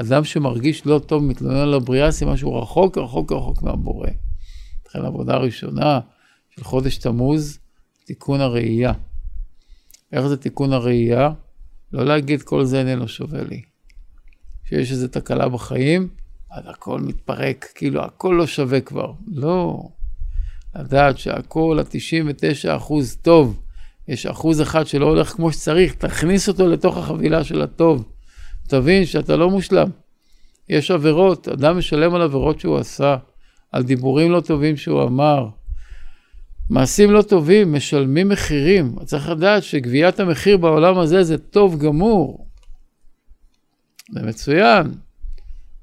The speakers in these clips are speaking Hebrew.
אדם שמרגיש לא טוב, מתלונן על הבריאה, זה משהו רחוק, רחוק, רחוק מהבורא. לכן עבודה ראשונה של חודש תמוז, תיקון הראייה. איך זה תיקון הראייה? לא להגיד כל זה איננו שווה לי. כשיש איזו תקלה בחיים, אז הכל מתפרק, כאילו הכל לא שווה כבר. לא. לדעת שהכל, ה-99 אחוז טוב, יש אחוז אחד שלא הולך כמו שצריך, תכניס אותו לתוך החבילה של הטוב. תבין שאתה לא מושלם. יש עבירות, אדם משלם על עבירות שהוא עשה, על דיבורים לא טובים שהוא אמר. מעשים לא טובים, משלמים מחירים. צריך לדעת שגביית המחיר בעולם הזה זה טוב גמור. זה מצוין.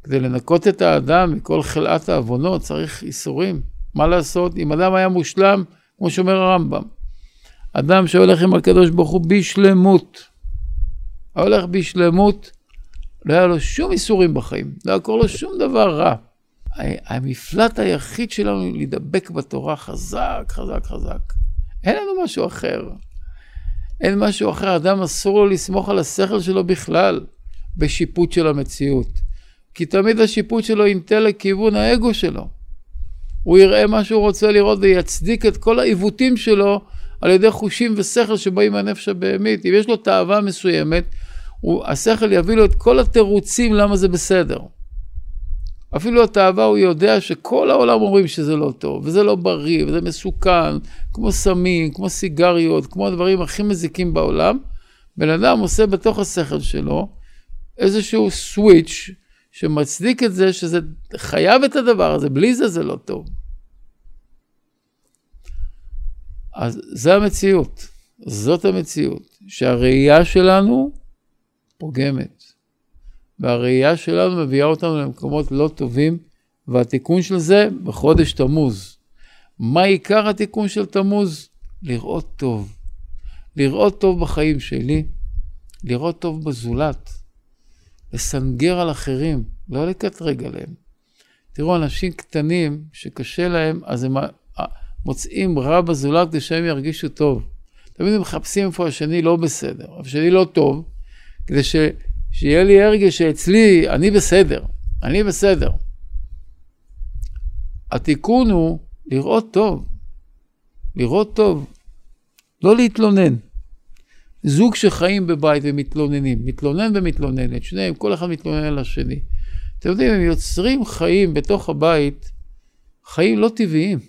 כדי לנקות את האדם מכל חלאת העוונות צריך איסורים. מה לעשות? אם אדם היה מושלם, כמו שאומר הרמב"ם, אדם שהולך עם הקדוש ברוך הוא בשלמות, הולך בשלמות, לא היה לו שום איסורים בחיים, לא היה קורה לו שום דבר רע. המפלט היחיד שלנו להידבק בתורה חזק, חזק, חזק. אין לנו משהו אחר. אין משהו אחר, אדם אסור לו לסמוך על השכל שלו בכלל בשיפוט של המציאות. כי תמיד השיפוט שלו ינטה לכיוון האגו שלו. הוא יראה מה שהוא רוצה לראות ויצדיק את כל העיוותים שלו על ידי חושים ושכל שבאים מהנפש הבהמית. אם יש לו תאווה מסוימת, הוא, השכל יביא לו את כל התירוצים למה זה בסדר. אפילו התאווה הוא יודע שכל העולם אומרים שזה לא טוב, וזה לא בריא, וזה מסוכן, כמו סמים, כמו סיגריות, כמו הדברים הכי מזיקים בעולם. בן אדם עושה בתוך השכל שלו איזשהו סוויץ' שמצדיק את זה שזה חייב את הדבר הזה, בלי זה זה לא טוב. אז זה המציאות, זאת המציאות, שהראייה שלנו פוגמת, והראייה שלנו מביאה אותנו למקומות לא טובים, והתיקון של זה בחודש תמוז. מה עיקר התיקון של תמוז? לראות טוב. לראות טוב בחיים שלי, לראות טוב בזולת, לסנגר על אחרים, לא לקטרג עליהם. תראו, אנשים קטנים שקשה להם, אז הם מוצאים רע בזולת כדי שהם ירגישו טוב. תמיד הם מחפשים איפה השני לא בסדר, השני לא טוב, כדי ש... שיהיה לי הרגש שאצלי אני בסדר, אני בסדר. התיקון הוא לראות טוב, לראות טוב, לא להתלונן. זוג שחיים בבית ומתלוננים, מתלונן ומתלוננת, שניהם, כל אחד מתלונן על השני. אתם יודעים, הם יוצרים חיים בתוך הבית, חיים לא טבעיים.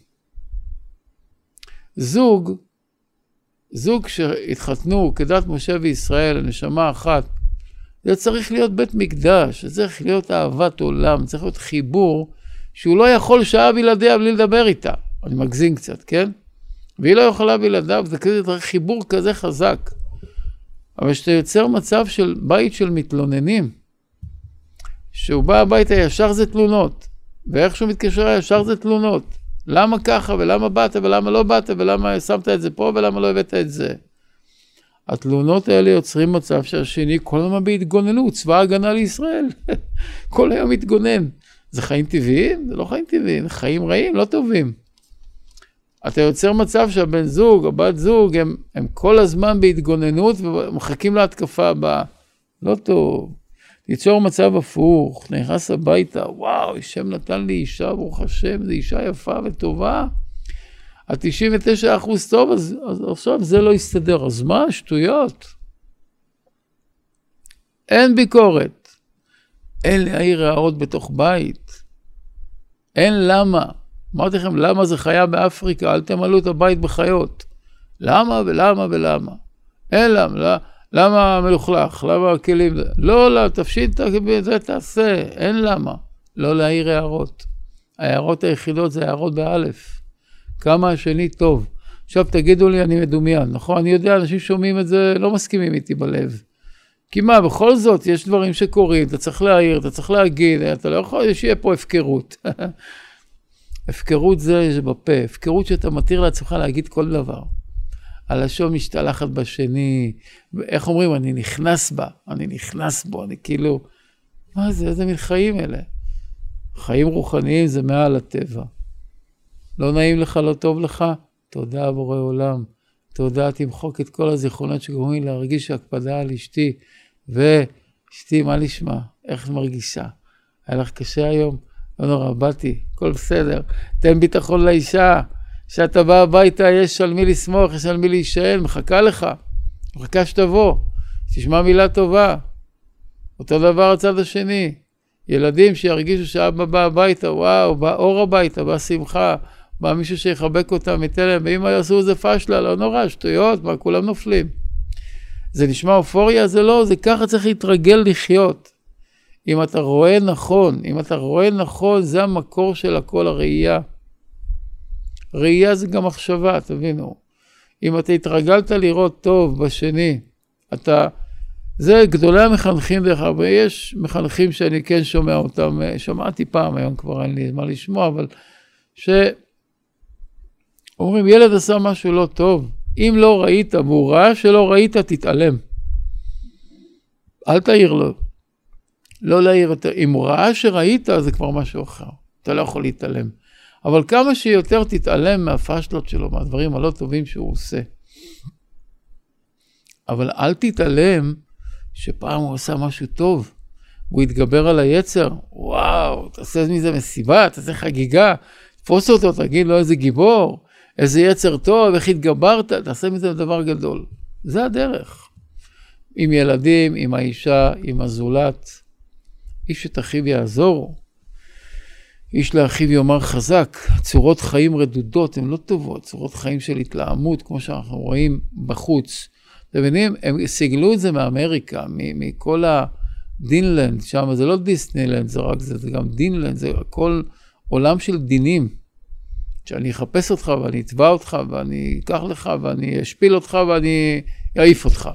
זוג, זוג שהתחתנו כדת משה וישראל, הנשמה אחת, זה צריך להיות בית מקדש, זה צריך להיות אהבת עולם, צריך להיות חיבור שהוא לא יכול שעה בלעדיה בלי לדבר איתה. אני מגזים קצת, כן? והיא לא יכולה בלעדיו, זה כזה חיבור כזה חזק. אבל כשאתה יוצר מצב של בית של מתלוננים, שהוא בא הביתה ישר זה תלונות, ואיך שהוא מתקשר ישר זה תלונות. למה ככה, ולמה באת, ולמה לא באת, ולמה שמת את זה פה, ולמה לא הבאת את זה. התלונות האלה יוצרים מצב שהשני כל הזמן בהתגוננות, צבא ההגנה לישראל. כל היום מתגונן. זה חיים טבעיים? זה לא חיים טבעיים, חיים רעים, לא טובים. אתה יוצר מצב שהבן זוג, הבת זוג, הם, הם כל הזמן בהתגוננות ומחכים להתקפה הבאה. לא טוב. ליצור מצב הפוך, נכנס הביתה, וואו, השם נתן לי אישה, ברוך השם, זו אישה יפה וטובה. ה-99 אחוז טוב, אז, אז עכשיו זה לא יסתדר. אז מה? שטויות. אין ביקורת. אין להעיר הערות בתוך בית. אין למה. אמרתי לכם, למה זה חיה באפריקה? אל תמלאו את הבית בחיות. למה ולמה ולמה? אין למה. למה מלוכלך? למה הכלים? לא, לא, תפשיט את זה, תעשה. אין למה. לא להעיר הערות. ההערות היחידות זה הערות באלף. כמה השני טוב. עכשיו תגידו לי, אני מדומיין, נכון? אני יודע, אנשים שומעים את זה, לא מסכימים איתי בלב. כי מה, בכל זאת, יש דברים שקורים, אתה צריך להעיר, אתה צריך להגיד, אתה לא יכול שיהיה פה הפקרות. הפקרות זה בפה, הפקרות שאתה מתיר לעצמך להגיד כל דבר. הלשון משתלחת בשני, איך אומרים, אני נכנס בה, אני נכנס בו, אני כאילו, מה זה, איזה מין חיים אלה? חיים רוחניים זה מעל הטבע. לא נעים לך, לא טוב לך? תודה, בורא עולם. תודה, תמחוק את כל הזיכרונות שגורמים להרגיש הקפדה על אשתי, אשתי, מה נשמע? איך את מרגישה? היה לך קשה היום? לא נורא, באתי, הכל בסדר. תן ביטחון לאישה. כשאתה בא הביתה, יש על מי לסמוך, יש על מי להישען, מחכה לך. מחכה שתבוא. תשמע מילה טובה. אותו דבר הצד השני. ילדים שירגישו שאבא בא הביתה, וואו, בא אור הביתה, בא שמחה, בא מישהו שיחבק אותם, ייתן להם, ואם יעשו איזה פשלה, לא נורא, שטויות, מה, כולם נופלים. זה נשמע אופוריה? זה לא, זה ככה צריך להתרגל לחיות. אם אתה רואה נכון, אם אתה רואה נכון, זה המקור של הכל הראייה. ראייה זה גם מחשבה, תבינו. אם אתה התרגלת לראות טוב בשני, אתה... זה גדולי המחנכים דרך אגב, ויש מחנכים שאני כן שומע אותם, שמעתי פעם, היום כבר אין לי מה לשמוע, אבל שאומרים, ילד עשה משהו לא טוב, אם לא ראית והוא ראה שלא ראית, תתעלם. אל תעיר לו. לא להעיר יותר. אם הוא ראה שראית, זה כבר משהו אחר. אתה לא יכול להתעלם. אבל כמה שיותר תתעלם מהפשלות שלו, מהדברים הלא טובים שהוא עושה. אבל אל תתעלם שפעם הוא עשה משהו טוב, הוא התגבר על היצר, וואו, תעשה מזה מסיבה, תעשה חגיגה, תפוס אותו, תגיד לו איזה גיבור, איזה יצר טוב, איך התגברת, תעשה מזה דבר גדול. זה הדרך. עם ילדים, עם האישה, עם הזולת. איש את אחיו יעזור. איש לאחיו יאמר חזק. צורות חיים רדודות הן לא טובות, צורות חיים של התלהמות, כמו שאנחנו רואים בחוץ. אתם מבינים? הם סיגלו את זה מאמריקה, מכל הדינלנד, שם זה לא דיסנילנד, זה רק זה, זה גם דינלנד, זה הכל עולם של דינים. שאני אחפש אותך ואני אתבע אותך ואני אקח לך ואני אשפיל אותך ואני אעיף אותך.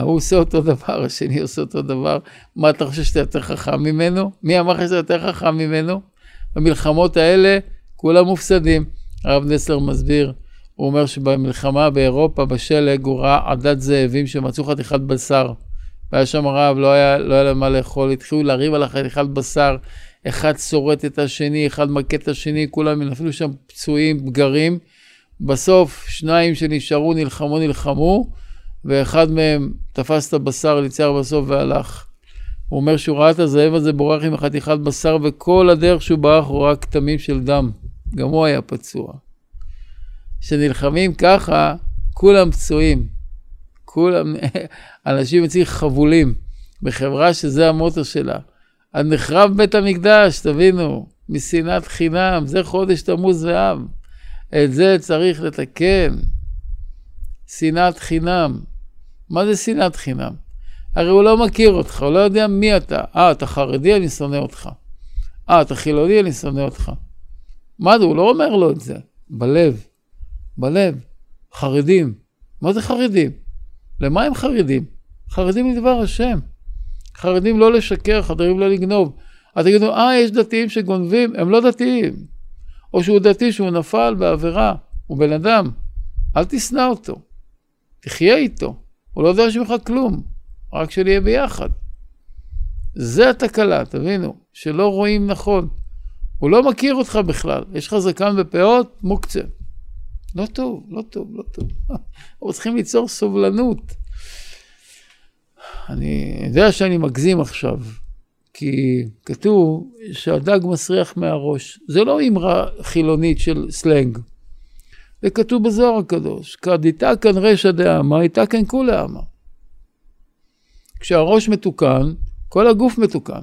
הוא עושה אותו דבר, השני עושה אותו דבר. מה אתה חושב שאתה יותר חכם ממנו? מי אמר לך שאתה יותר חכם ממנו? במלחמות האלה כולם מופסדים. הרב נסלר מסביר, הוא אומר שבמלחמה באירופה, בשלג, הוא ראה עדת זאבים שמצאו חתיכת בשר. והיה שם רעב, לא היה, לא היה להם מה לאכול, התחילו לריב על החתיכת בשר. אחד שורט את השני, אחד מכה את השני, כולם נפלו שם פצועים, בגרים. בסוף, שניים שנשארו נלחמו, נלחמו, ואחד מהם תפס את הבשר, ניצר בסוף והלך. הוא אומר שהוא ראה את הזאב הזה בורח עם חתיכת בשר, וכל הדרך שהוא ברח הוא ראה כתמים של דם. גם הוא היה פצוע. כשנלחמים ככה, כולם פצועים. כולם, אנשים אצלי חבולים, בחברה שזה המוטו שלה. אז נחרב בית המקדש, תבינו, משנאת חינם, זה חודש תמוז ואב. את זה צריך לתקן. שנאת חינם. מה זה שנאת חינם? הרי הוא לא מכיר אותך, הוא לא יודע מי אתה. אה, אתה חרדי, אני שונא אותך. אה, אתה חילוני, אני שונא אותך. מה זה, הוא לא אומר לו את זה. בלב. בלב. חרדים. מה זה חרדים? למה הם חרדים? חרדים לדבר השם. חרדים לא לשקר, חרדים לא לגנוב. אז תגידו, אה, יש דתיים שגונבים, הם לא דתיים. או שהוא דתי שהוא נפל בעבירה, הוא בן אדם. אל תשנא אותו, תחיה איתו. הוא לא דורש ממך כלום, רק שנהיה ביחד. זה התקלה, תבינו, שלא רואים נכון. הוא לא מכיר אותך בכלל, יש לך זקן ופאות, מוקצה. לא טוב, לא טוב, לא טוב. אנחנו צריכים ליצור סובלנות. אני יודע שאני מגזים עכשיו, כי כתוב שהדג מסריח מהראש. זה לא אמרה חילונית של סלנג. זה כתוב בזוהר הקדוש. כדיתא כאן רשע דאמא, איתא כאן כולי אמא. כשהראש מתוקן, כל הגוף מתוקן.